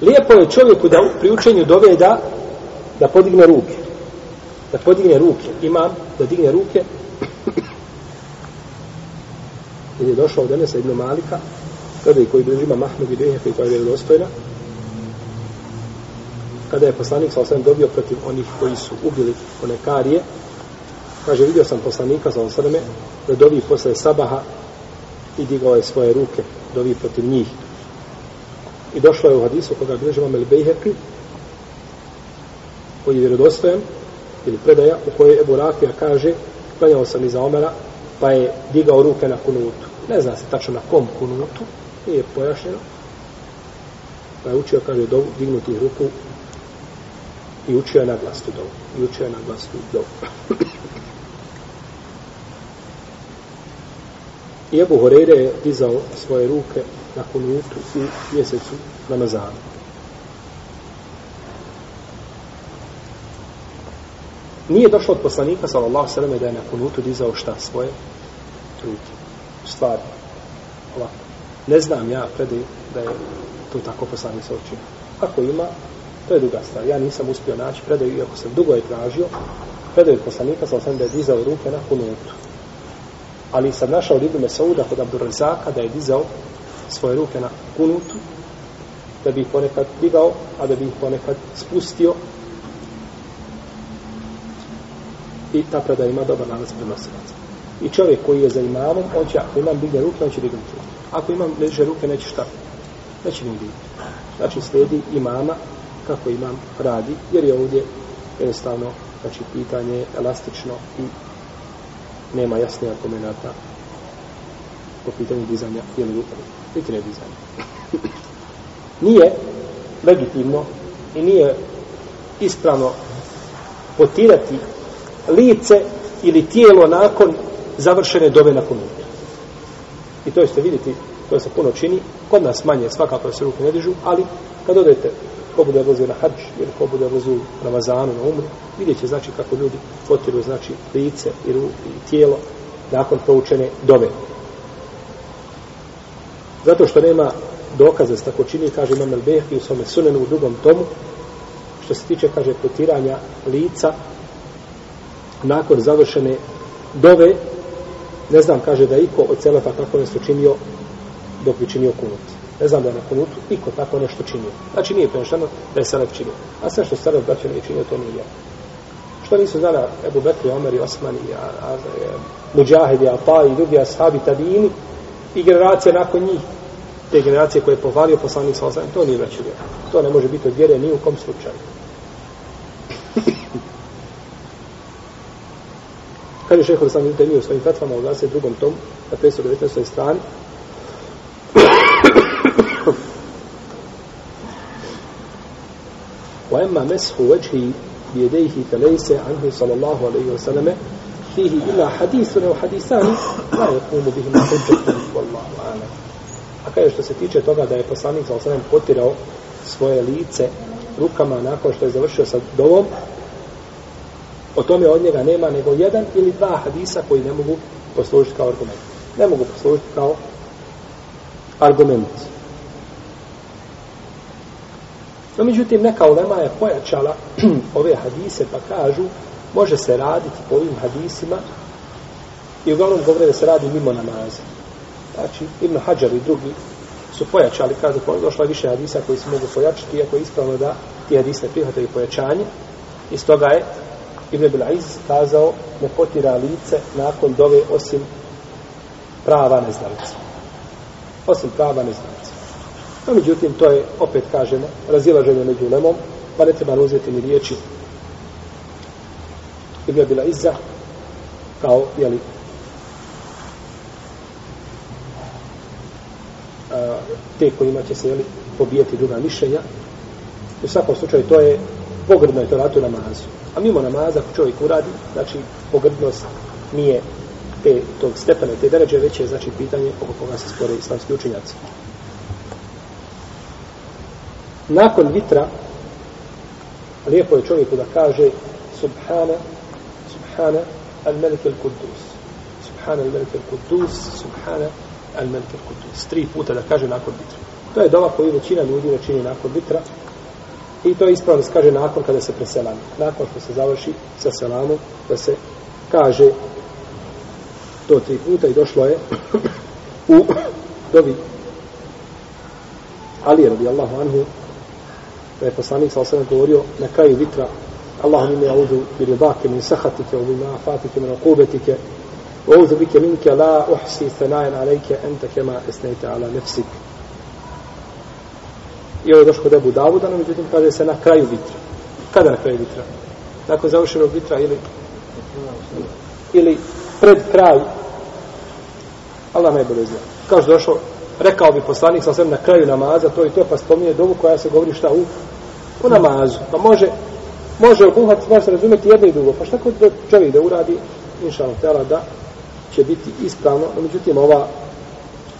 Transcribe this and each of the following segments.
Lijepo je čovjeku da pri učenju dove da, da podigne ruke. Da podigne ruke. Imam da digne ruke. Jer je došao od Enesa ibn Malika, kada je koji bliži ima Mahmud i Behefe koja je vjerodostojna, kada je poslanik sa osam dobio protiv onih koji su ubili one karije, kaže, vidio sam poslanika sa osam da dovi posle sabaha i digao je svoje ruke, dovi protiv njih. I došlo je u hadisu koga bilježi imam Bejhefi, koji je vjerodostojan, ili predaja, u kojoj Ebu Rafija kaže, klanjao sam iza Omera, pa je digao ruke na kunutu. Ne zna se tačno na kom kunutu, nije pojašnjeno. Pa je učio, kaže, dovu, dignuti ruku i učio je na glas tu dovu. I učio je na glas tu dovu. I Ebu Horeire je dizao svoje ruke na kunutu u mjesecu Ramazanu. Nije došlo od poslanika, sallallahu sallam, da je na kunutu dizao šta svoje ruke. Stvarno. Ovako. Ne znam ja predaj da je to tako poslanik sa učinio. Ako ima, to je druga stvar. Ja nisam uspio naći predaju, iako sam dugo je tražio, predaju poslanika, sallallahu sallam, da je dizao ruke na kunutu. Ali sam našao od Ibnu Mesauda kod Abdurazaka da je dizao svoje ruke na kunutu, da bi ih ponekad digao, a da bi ih ponekad spustio. I ta da ima dobar nalaz prenosilaca. I čovjek koji je za imamom, on će, ako imam digne ruke, on će dignuti ruke. Ako imam leže ruke, neće šta? Neće mi dignuti. Znači, slijedi imama kako imam radi, jer je ovdje jednostavno, znači, pitanje elastično i nema jasne argumenta po pitanju dizanja ili ruke. Niti ne dizanja. nije legitimno i nije ispravno potirati lice ili tijelo nakon završene dove na kunutu. I to ćete vidjeti, to se puno čini, kod nas manje, svakako se ruke ne dižu, ali kad odete, ko bude odlazio na hađ, ili ko bude odlazio u Ramazanu, na umru, vidjet će znači kako ljudi potiruju znači lice i, ru, i tijelo nakon proučene dove. Zato što nema dokaza s tako čini, kaže Imam Elbehi u svome sunenu u drugom tomu, što se tiče, kaže, potiranja lica nakon završene dove, ne znam, kaže da iko od celefa tako nešto činio dok bi činio kunut. Ne znam da je na kunutu niko tako nešto činio. Znači nije prenošteno da je selef činio. A sve što selef braća nije činio, to nije ja. Što nisu znala Ebu Bekri, Omer i Osman i a, e, Mujahid i Ata i drugi ashabi tabini i generacije nakon njih te generacije koje je pohvalio poslanik sa osam, to nije vraću vjera. To ne može biti od vjere ni u kom slučaju. Kaže šeho da sam vidite mi u svojim fetvama u 22. tom na 519. strani وأما مسح وجهه بيديه فليس عنه صلى الله عليه وسلم فيه إلا حديث أو حديثان لا يقوم بهما حجة والله أعلم A kaže što se tiče toga da je poslanik sa osanem potirao svoje lice rukama nakon što je završio sa dovom, o tome od njega nema nego jedan ili dva hadisa koji ne mogu poslužiti kao argument. Ne mogu poslužiti kao argument. No, međutim, neka ulema je pojačala ove hadise pa kažu može se raditi po ovim hadisima i uglavnom govore da se radi mimo namaza. Znači, Ibn Hajar i drugi su pojačali, kažu, došla više hadisa koji se mogu pojačiti, iako je ispravno da ti hadise prihvataju pojačanje. Iz toga je Ibn Bilaiz kazao ne potira lice nakon dove osim prava neznalica. Osim prava neznalica. No, međutim, to je, opet kažemo, razilaženje među lemom, pa ne treba uzeti ni riječi Ibn Bilaiza kao, jeli, te kojima će se jeli, pobijeti druga mišljenja. U svakom slučaju to je pogrdno je to ratu namazu. A mimo namaza ako čovjek uradi, znači pogrdnost nije te, tog stepena, te deređe, već je znači pitanje oko koga se spore islamski učinjaci. Nakon vitra, lijepo je čovjeku da kaže Subhana, Subhana, al-Melik al-Kudus. Subhana al-Melik al-Kudus, Subhana al-Melik al-Kudus. Tri puta da kaže nakon vitra. To je dova koju većina ljudi ne čini nakon vitra. I to je ispravno se kaže nakon kada se preselami. Nakon što se završi sa selamom, da se kaže to tri puta i došlo je u dobi Ali radijallahu anhu da je poslanik sa osam govorio na kraju vitra Allahum ime audu bi ribake min sahatike u bima afatike min okubetike audu bike minke la uhsi thanajen alejke ente kema esnejte ala nefsik i ovo je došlo kod Ebu Davuda, no međutim kaže se na kraju vitra. Kada na kraju vitra? Nakon završenog vitra ili ili pred kraj Allah najbolje zna. Kao što došlo, rekao bi poslanik sa na kraju namaza, to i to, pa spominje dovu koja se govori šta u, u namazu. Pa može, može obuhvat, može se razumjeti jedno i drugo. Pa šta kod čovjek da uradi, inša Allah, da će biti ispravno, no međutim ova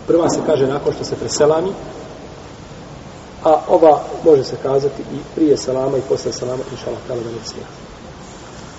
prva se kaže nakon što se preselami, a ova može se kazati i prije salama i posle salama, inša Allah, da ne smije.